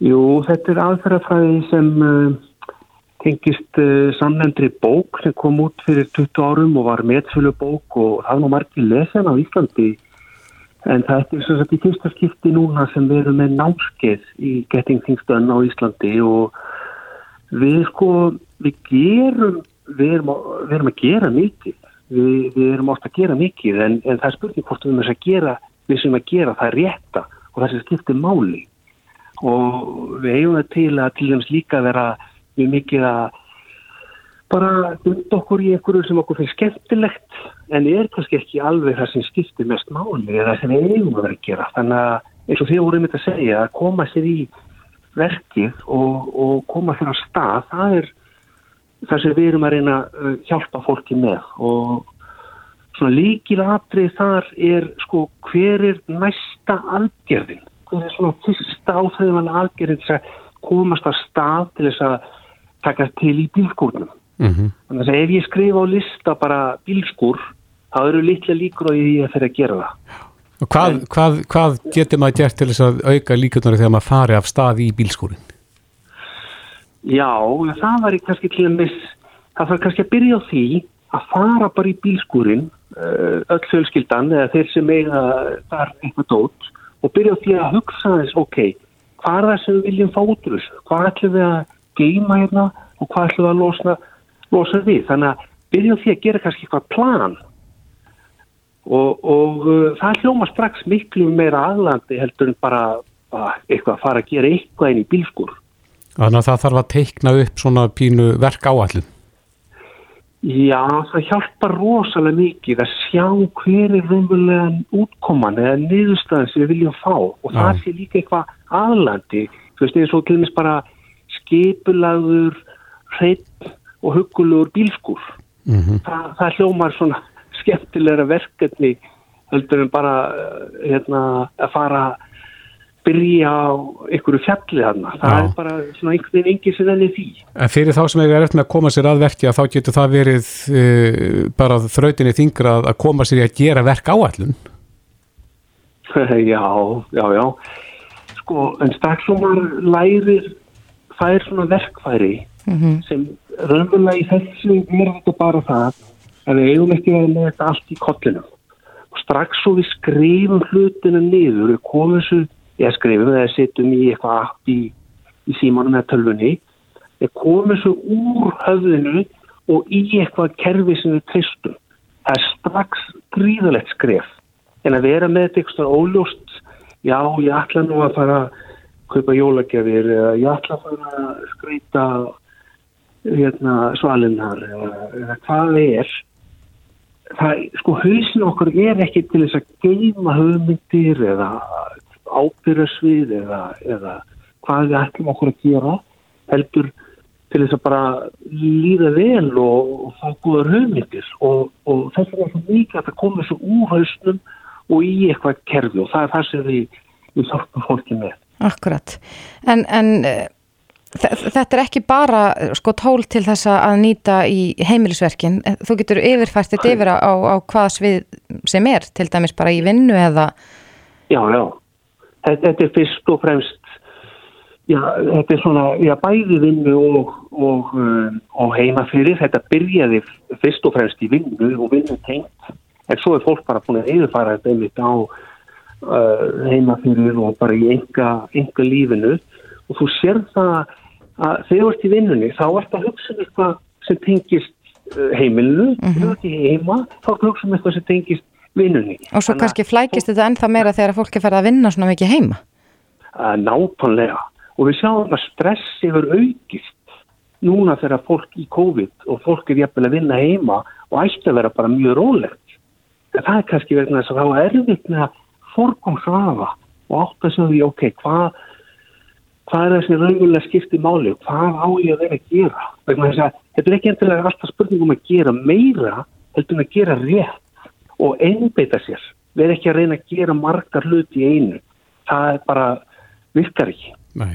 jú, þetta er aðferðafræði sem uh, tengist uh, samnefndri bók sem kom út fyrir 20 árum og var meðsölu bók og það er nú margir lesen á Íslandi. En það er sem sagt í fyrsta skipti núna sem við erum með námskeið í Getting Things Done á Íslandi og við sko, við gerum, við erum, við erum að gera mikið, við, við erum ást að gera mikið en, en það er spurning hvort við erum að gera, við sem að gera það rétta og það sem skiptir máli. Og við eigum það til að til dæmis líka vera mjög mikið að bara dunda okkur í einhverju sem okkur finnst skemmtilegt en er kannski ekki alveg það sem skiptir mest máli eða sem við eigum að vera að gera. Þannig að eins og þið voruð mitt að segja að koma sér í verkið og, og koma sér á stað það er það sem við erum að reyna að hjálpa fólki með. Og svona líkil atrið þar er sko hver er næsta aðgerðin? Hver er svona fyrsta áþæðumann aðgerðin til að komast að stað til þess að taka til í bílskúrnum? Mm þannig að ef ég skrifa á lista bara bílskúr þá eru litla líkur því að fyrir að gera það. Og hvað, hvað, hvað getur maður gert til þess að auka líkjörnari þegar maður fari af stað í bílskúrin? Já, það var kannski til að miss, það var kannski að byrja á því að fara bara í bílskúrin, uh, öll fjölskyldan eða þeir sem eiga þar eitthvað dót og byrja á því að hugsa þess, ok, hvað er það sem við viljum fá út úr þessu? Hvað ætlum við að geima hérna og hvað ætlum við að losna, losa við? Þannig að byrja á því að gera kannski eitthvað plan og, og uh, það hljóma strax miklu meira aðlandi heldur en bara uh, eitthvað að fara að gera eitthvað inn í bílskúr. Þannig að það þarf að teikna upp svona pínu verk áallin. Já, það hjálpar rosalega mikið að sjá hver er raunverulegan útkoman eða niðurstaðan sem við viljum fá og það Já. sé líka eitthvað aðlandi, þú veist eins og dæmis bara skipulagur, hreitt og huggulegur bílskur. Mm Það, það hljómar svona skemmtilegra verkefni heldur en bara eh, hérna, að fara byrja á einhverju fjalli þarna. Það Já. er bara svona einhvern veginn engin sem enni því. En fyrir þá sem eiga eftir með að koma sér að verkja þá getur það verið uh, bara þrautinni þingra að- að koma sér í að gera verk áallun. já, já, já. Sko, en strax og maður lærir fær svona verkfæri sem raunverulega í þessu er þetta bara það að við eigum ekki að vera með þetta allt í kollinum. Og strax svo við skrifum hlutina niður, við komum þessu, eða skrifum eða setjum í eitthvað app í, í símanum eða tölvunni, við komum þessu úr höfðinu og í eitthvað kerfi sem við tristum. Það er strax gríðalegt skref. En að vera með þetta eitthvað óljóst já, ég ætla nú að fara að kaupa jólagjafir eða ég ætla að fara að skreita hérna, svalinnar eða, hvað það er. Það, sko, hausin okkur er ekki til þess að geima hugmyndir eða ábyrðasvið eða, eða hvað við ætlum okkur að gera heldur til þess að bara líða vel og, og fá góður hugmyndir og, og þess vegna er það mikið að það komi svo úr hausnum og í eitthvað kerfi og það er það sem við, við hjálpum fólki með. Akkurat. En, en eh, þe- þetta er ekki bara eh, sko tól til þess að nýta í heimilisverkin. Þú getur yfirfært þetta yfir á, á hvaða svið sem er, til dæmis bara í vinnu eða Já, já. Þetta, er fyrst og fremst, já, þetta er svona, já, bæði vinnu og, og, um, og heima fyrir. Þetta byrjaði fyrst og fremst í vinnu og vinnu tengt. En svo er fólk bara búin að yfirfara þetta einmitt á uh, heima fyrir og bara í enga, lífinu. Og þú sér það að þegar þú ert í vinnunni, þá ert að hugsa um eitthvað sem tengist uh, heimilinu. Þegar þú ert í heima, þá ert að hugsa um eitthvað sem tengist vinnunni. og svo Þannig að kannski flækist þetta ennþá meira þegar fólki fer að vinna svona mikið heima. nákvæmlega og við sjáum að stress hefur aukist núna þegar fólk í COVID og fólk er jafnvel að vinna heima og ætti að vera bara mjög rólegt en það er kannski vegna þess að það var erfitt með að fá forgómsrafa og átt að segja ok, hvað hvað er þessi raunverulega skipti máli og hvað á ég að vera að gera að þetta er ekki endilega alltaf spurningum að gera meira heldur en að gera rétt og einbeita sér. Verð ekki að reyna að gera margar hluti í einu. Það er bara virkar ekki. Nei.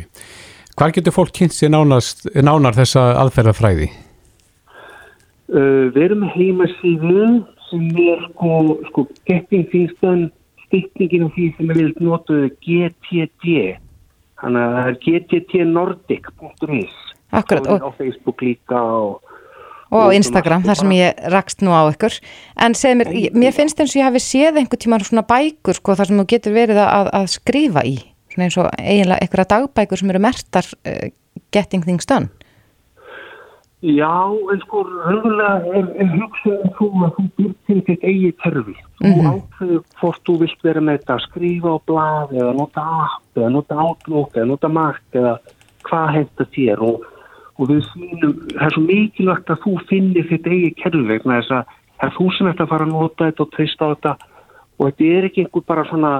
Hvar getur fólk kynnt sér nánast, nánar þessa aðferðafræði? Uh, við erum heimasíðu sem er sko, sko getting things done stiktningin af því sem er vilt notuðu GTD þannig að það er gttnordic.is Akkurat og á Facebook líka og og á Instagram, þar sem ég rakst nú á ykkur. En segð mér, mér finnst eins og ég hafi séð einhver tíma svona bækur sko, þar sem þú getur verið að, að skrifa í. Svona eins og eiginlega einhverja dagbækur sem eru mertar uh, Getting Things Done. Já, en sko raunverulega er, er hugsaðum þú að þú byrjir til þitt eigi terfi mm -hmm. ákveður hvort þú vilt vera með þetta að skrifa á blad eða nota app eða nota outlook eða nota mark eða hvað hefði þér. Og og við sínum, það er svo mikilvægt að þú finnir þitt eigi kerfi þess að það er þú sem ert að fara að nota þetta og treysta á þetta. Og þetta er ekki einhver bara svona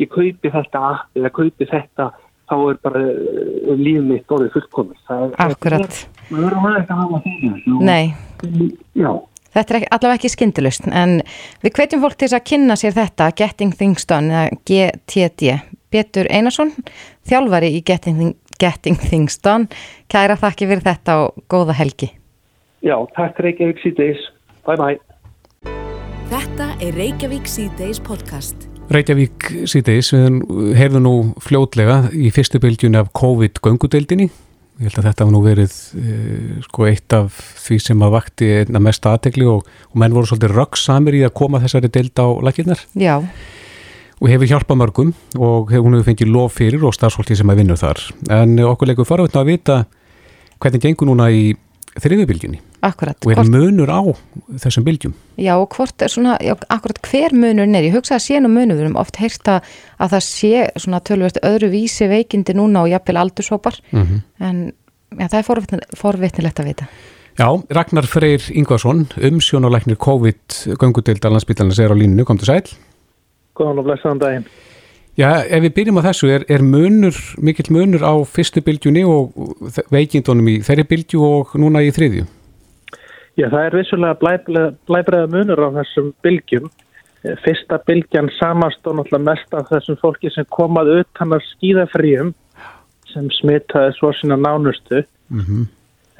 ég kaupi þetta eða kaupi þetta þá er bara uh, lífið mitt orðið fullkomist Akkurat. Við verðum að hafa því Nei. Já. Þetta er ekki, allavega ekki skindilust en við hvetjum fólk til þess að kynna sér þetta Getting Things Done eða GTD Betur Einarsson þjálfari í Getting, Getting Things Done. Kæra þakki fyrir þetta og góða helgi. Já, takk Reykjavík síðdeis Bye bye. Þetta er Reykjavík síðdeis podcast. Reykjavík síðdeis við heyrðum nú fljótlega í fyrstu bylgjunni af COVID-göngudeldinni Ég held að þetta var nú verið uh, sko eitt af því sem að vakti einna mest aðtegli og, og menn voru svolítið röggsamir í að koma þessari deild á lakirnar. Já. Og hefur hjálpað mörgum og hún hefur fengið lof fyrir og starfsfólki sem að vinna þar. En okkur leikur farautna að vita hvernig gengur núna í þriðjubilgjunni. Akkurat. Og er munur á þessum biljum. Já og hvort er svona, já, akkurat hver munur er, ég hugsa að sé nú munur, við erum oft heyrta að það sé svona tölvöld öðru vísi veikindi núna og jafnvel aldursópar mm -hmm. en já, það er forvitn, forvitnilegt að vita. Já, Ragnar Freyr Ingvarsson, umsjónuleiknir COVID-göngudild allanspítalans er á línu, kom til sæl. Góðan og blessaðan daginn. Já, ef við byrjum á þessu, er, er munur, mikill munur á fyrstu bylgjunni og veikindunum í þeirri bylgju og núna í þriðju? Já, það er vissulega blæbreða munur á þessum bylgjum. Fyrsta bylgjan samast og náttúrulega mest af þessum fólki sem komað utan að skýðafríum sem smitaði svo sína nánustu. Mm -hmm.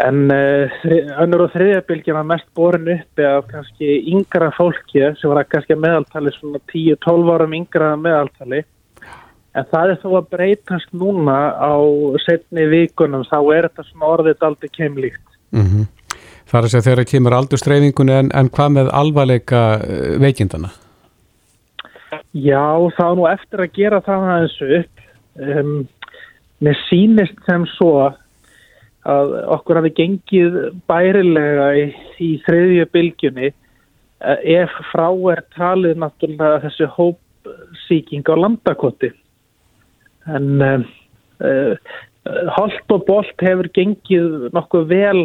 En uh, önnur og þriðja bylgjan var mest borin uppi af kannski yngra fólki sem var kannski meðaltali svona 10-12 árum yngra meðaltali. En það er þó að breytast núna á setni vikunum, þá er þetta svona orðið aldrei keimlíkt. Mm -hmm. Það er að segja þegar það kemur aldurstreifingunni en, en hvað með alvarleika veikindana? Já, þá nú eftir að gera það aðeins upp. Um, mér sínist sem svo að okkur hafi gengið bærilega í, í þriðju bylgjunni ef frá er talið náttúrulega þessi hópsíking á landakoti. En um, uh, holt og bolt hefur gengið nokkuð vel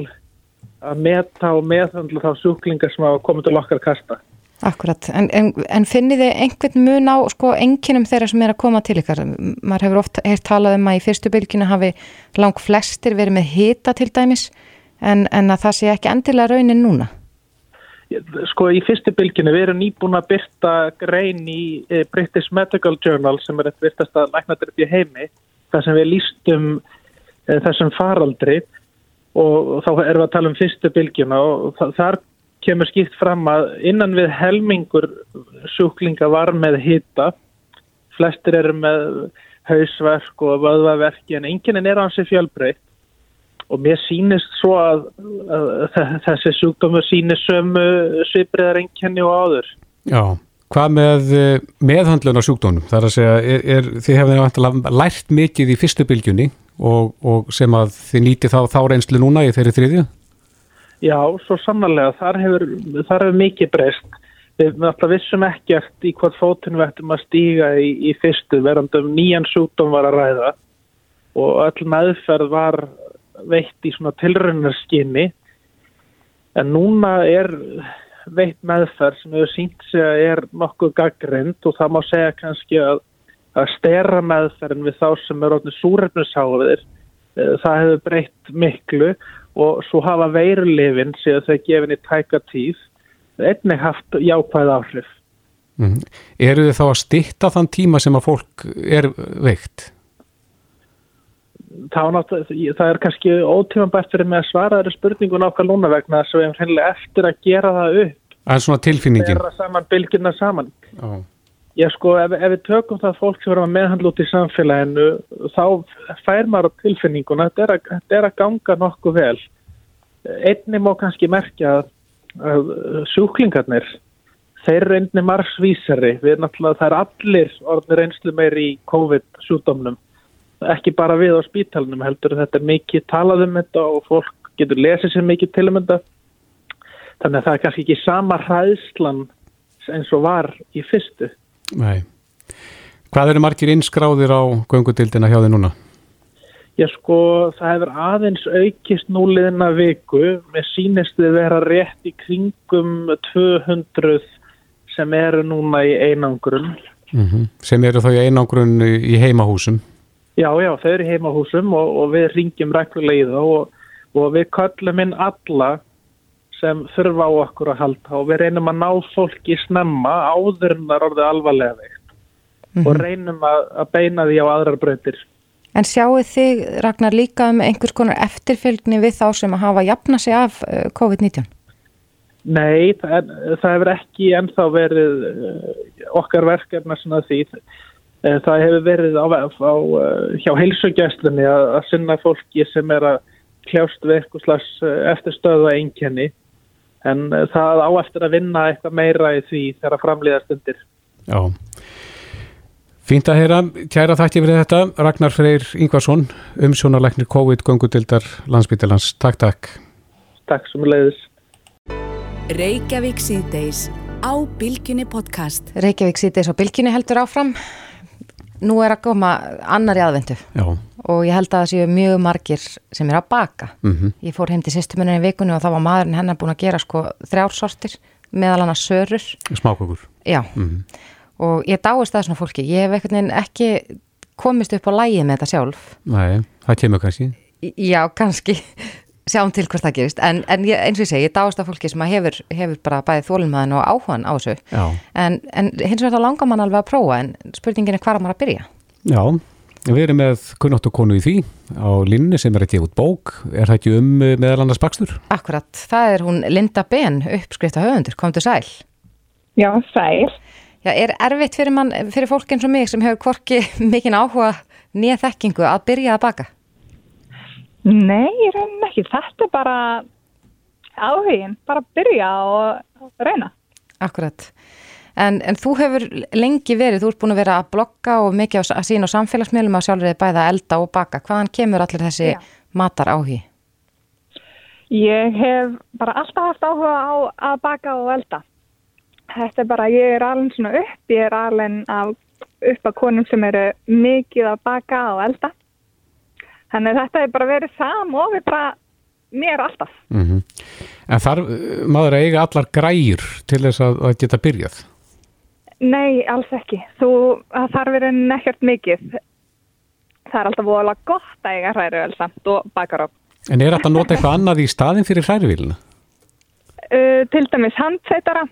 að meta og meðhandla þá sjúklingar sem hafa komið til okkar kasta. Akkurat, en, en, en finnir þið einhvern mun á sko enginum þeirra sem er að koma til ykkar? Maður hefur oft heilt talað um að í fyrstu bylginu hafi lang flestir verið með hita til dæmis en, en að það sé ekki endilega raunin núna? Sko í fyrstu bylginu við erum nýbúin að byrta grein í eh, British Medical Journal sem er eitt virtast að læknaður upp í heimi þar sem við lístum eh, þessum faraldri og þá erum við að tala um fyrstu bylgjuna og þar kemur skipt fram að innan við helmingur sjúklinga var með hita flestir eru með hausverk og vöðvaverki en enginn er hansi fjölbreytt og mér sínist svo að, að þessi sjúkdómur sínist sömu svipriðar enkenni og áður Já, hvað með eh, meðhandlun á sjúkdónum? Það er að segja, er, er, þið hefðu lært mikið í fyrstu bylgjunni og, og sem að þið nýti þá, þá reynslu núna í þeirri þriðju? Já, svo sannarlega. Þar hefur, þar hefur mikið breyst. Við alltaf vissum ekkert í hvað fótinn við ættum að stíga í, í fyrstu verandum nýjan sjúkdóm var að ræða og öll meðferð var veitt í svona tilraunarskinni en núna er veitt meðferð sem hefur sínt sig að er nokkuð gaggrind og það má segja kannski að, að stera meðferðin við þá sem er orðin súrefnusháfiðir það hefur breytt miklu og svo hafa veirulifin síðan þau gefin í tæka tíð einnig haft jákvæð áhrif. Mm. Eru þið þá að stitta þann tíma sem að fólk er veikt? það er kannski ótímanbært fyrir mig að svara þeirri spurningu nákvæm núna vegna þess að við erum eftir að gera það upp Það er svona tilfinningin Þeirra saman, bylgina saman Ó. Já sko, ef, ef við tökum það fólk sem verður að meðhandla út í samfélaginu þá fær maður á tilfinninguna þetta er er að ganga nokkuð vel. Einni má kannski merkja að, sjúklingarnir þeir eru einni margsvísari. Við erum náttúrulega, það er allir orðnir einslu meir í COVID sjúkdómnum ekki bara við á spítalunum heldur þetta er mikið talað um þetta og fólk getur lesið sér mikið til um þetta. Þannig að það er kannski ekki sama hræðslan eins og var í fyrstu Nei. Hvað eru margir innskráðir á göngutildina hjá þið núna? Já sko, það hefur aðeins aukist núliðina viku með sínist við vera rétt í kringum 200 sem eru núna í einangrun mm -hmm. sem eru þá í einangrun í heimahúsum Já, já, þau eru heima á húsum og, og við ringjum í það og, og við köllum inn alla sem þurfa á okkur að halda og við reynum að ná fólki snemma áður en það er orðið alvarlega veikt mm -hmm. og reynum að, að beina því á aðrar breytir. En sjáu þig, Ragnar, líka um einhvers konar eftirfylgni við þá sem að hafa jafna sig af eh, COVID-19? Nei, það, það hefur ekki ennþá verið eh, okkar verkefna svona því það Eh, það hefur verið á, á, hjá heilsugjastlunni að, að sinna fólki sem er að kljást við eitthvað slags eftirstöðu að einkenni en það á eftir að vinna eitthvað meira í því þegar framlýðast undir. Já, fínt að heyra, kæra þætti fyrir þetta, Ragnar Freyr Ingvarsson, umsjónarleiknir COVID-göngudildar landsbyttilans. Takk, takk. Takk sem leiðis. Reykjavík síðdeis á Bilginni podcast. Reykjavík síðdeis á Bilginni heldur áfram nú er að koma annar í aðvendu Já. og ég held að það séu mjög margir sem er að baka. Mm -hmm. ég fór heim til sýstumunni í vikunni og þá var maðurinn hennar búin að gera sko þrjársortir meðal hann að sörur. Smákukur Já, mm -hmm. og ég dáist það svona fólki. Ég hef ekki komist upp á lægi með þetta sjálf. Nei, það kemur kannski. Já, kannski sjáum til hvort það gerist, en, en ég, eins og ég segi ég dást af fólki sem hefur, hefur bara bæðið þólumæðin og áhugan á þessu. En, en hins vegar það langar mann alveg að prófa en spurningin er hvað maður að byrja? Já, við erum með kunnáttu konu í því á línni sem er að gefa út bók. Er það ekki um eh, meðal annars bakstur? Akkurat, það er hún Linda Ben uppskrifta höfundur, kom til sæl. Já, sæl. Já, er erfitt fyrir, mann, fyrir fólk eins og mig sem hefur kvorki mikinn áhuga nýja þekkingu að byrja að baka? Nei, ég reyni ekki. Þetta er bara áhugin, bara byrja og reyna. Akkurat. En, en þú hefur lengi verið, þú ert búin að vera að blogga og mikið að sína á samfélagsmiðlum að sjálfur þið bæða elda og baka. Hvaðan kemur allir þessi Já. matar áhugi? Ég hef bara alltaf haft áhuga á að baka og elda. Þetta er bara, ég er alveg svona upp, ég er alveg upp að konum sem eru mikið að baka og elda. Þannig að þetta er bara verið samofið bara mér alltaf. Mm -hmm. En þar maður eiga allar græur til þess að, að geta byrjað? Nei, alls ekki. Þú, það þarf verið nekkert mikið. Það er alltaf vola gott að eiga hrærivel samt og bakar á. En er þetta að nota eitthvað annað í staðin fyrir hrærivilina? Uh, til dæmis handsætara.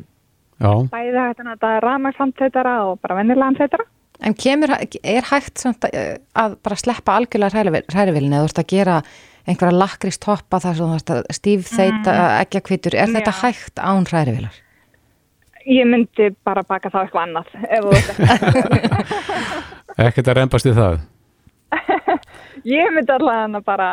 Já. Bæði hægt að nota ramagshandsætara og bara vennilega handsætara. En kemur, er hægt samt að bara sleppa algjörlega hrærivilinu eða þú ert að gera einhverja lakrist hoppa þar sem þú ert að stífþeita mm. ekki að kvitur, er Já. þetta hægt án hrærivilar? Ég myndi bara baka þá eitthvað annað Ekkert að reymbast í það? Ég myndi allavega bara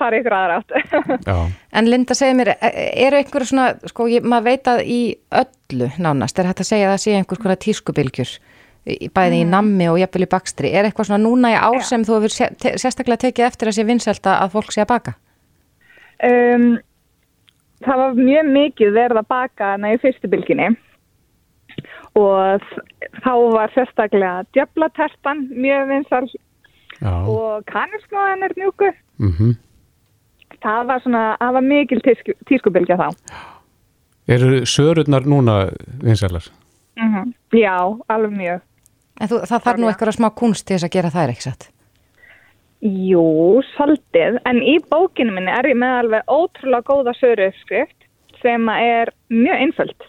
fara ykkur aðra átt En Linda segir mér, eru einhverju svona sko, ég, maður veit að í öllu nánast er hægt að segja að það sé einhvers konar tískubilgjur bæði mm. í nammi og jafnvel í bakstri er eitthvað svona núna í ár sem þú hefur sérstaklega tekið eftir að sé vinselta að fólk sé að baka? Um, það var mjög mikið verið að baka næ í fyrstu bylginni og þá var sérstaklega djöflatertan mjög vinsal Já. og kanniskóðan er mjúku mm -hmm. það var svona, það var mikil tískubilgja þá Eru sörurnar núna vinsælar? Mm Já, alveg mjög. En þú, það þarf nú eitthvað smá kunst til þess að gera er ekki satt? Jú, svolítið, en í bókinu minni er ég með alveg ótrúlega góða söruskrift sem er mjög einföld.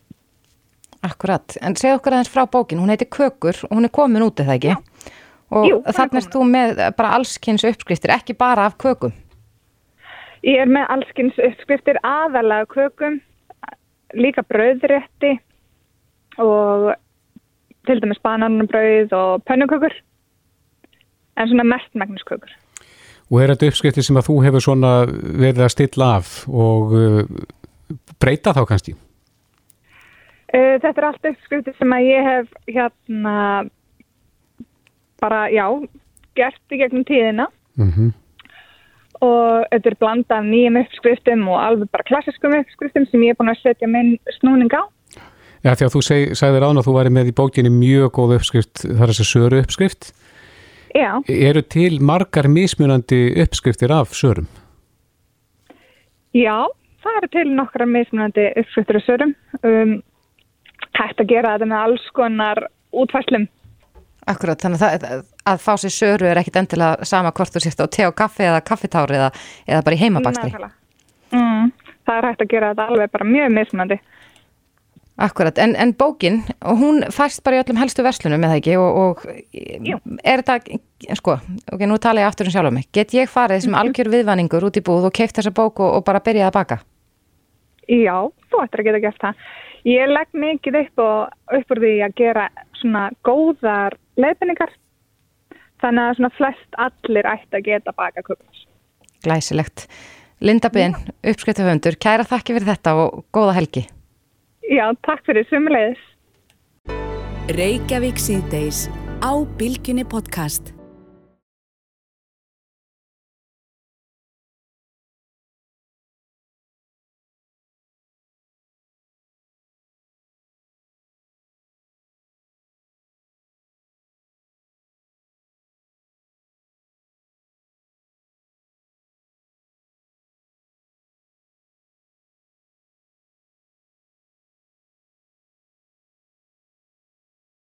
Akkurat, en segð okkur aðeins frá bókin, hún heitir Kökur og hún er komin út eða ekki? Já. Og Jú, þannig er þú með bara allskynns uppskriftir, ekki bara af kökum? Ég er með allskynns uppskriftir aðalega kökum, líka brauðrétti og til dæmis bananbrauð og pönnukökur, en svona mestmægniskökur. Og er þetta uppskriftir sem að þú hefur svona verið að stilla af og uh, breyta þá kannski? Uh, þetta er allt uppskriftir sem að ég hef hérna bara, já, gert í gegnum tíðina Mm -hmm. og þetta er blanda af nýjum uppskriftum og alveg bara klassiskum uppskriftum sem ég er búin að setja minn snúning á. Já, því að þú seg, sagðir án að þú væri með í bókinni mjög góð uppskrift, það er þessi söru uppskrift. Já, Eru til margar mismunandi uppskriftir af sörum? já, það eru til nokkra mismunandi uppskriftur og sörum. Um, hægt að gera þetta með alls konar útfæslum. Akkurat, þannig að, það, að fá sér söru er ekkit endilega sama hvort þú sést á te og kaffi eða kaffitári eða, eða bara í heimabakstri. Nákvæmlega. Mm, það er hægt að gera þetta alveg bara mjög mismunandi. Akkurat, en, en bókin, hún fæst bara í öllum helstu verslunum, eða ekki, og, og er þetta, sko, ok, nú tala ég aftur um sjálf um mig, get ég farið sem algjör viðvanningur út í búð og keift þessa bók og, og bara byrjað að baka? Já, þú ættir að geta gert það. Ég legg mikið upp og upp úr því að gera svona góðar leiðbendingar. Þannig að svona flest allir ætti að geta baka kukkars. Glæsilegt. Linda Ben, uppskriftahöndur, kæra þakki fyrir þetta og góða helgi. Já, takk fyrir sumulegis. Reykjavík síðdeis á Bilginni podcast.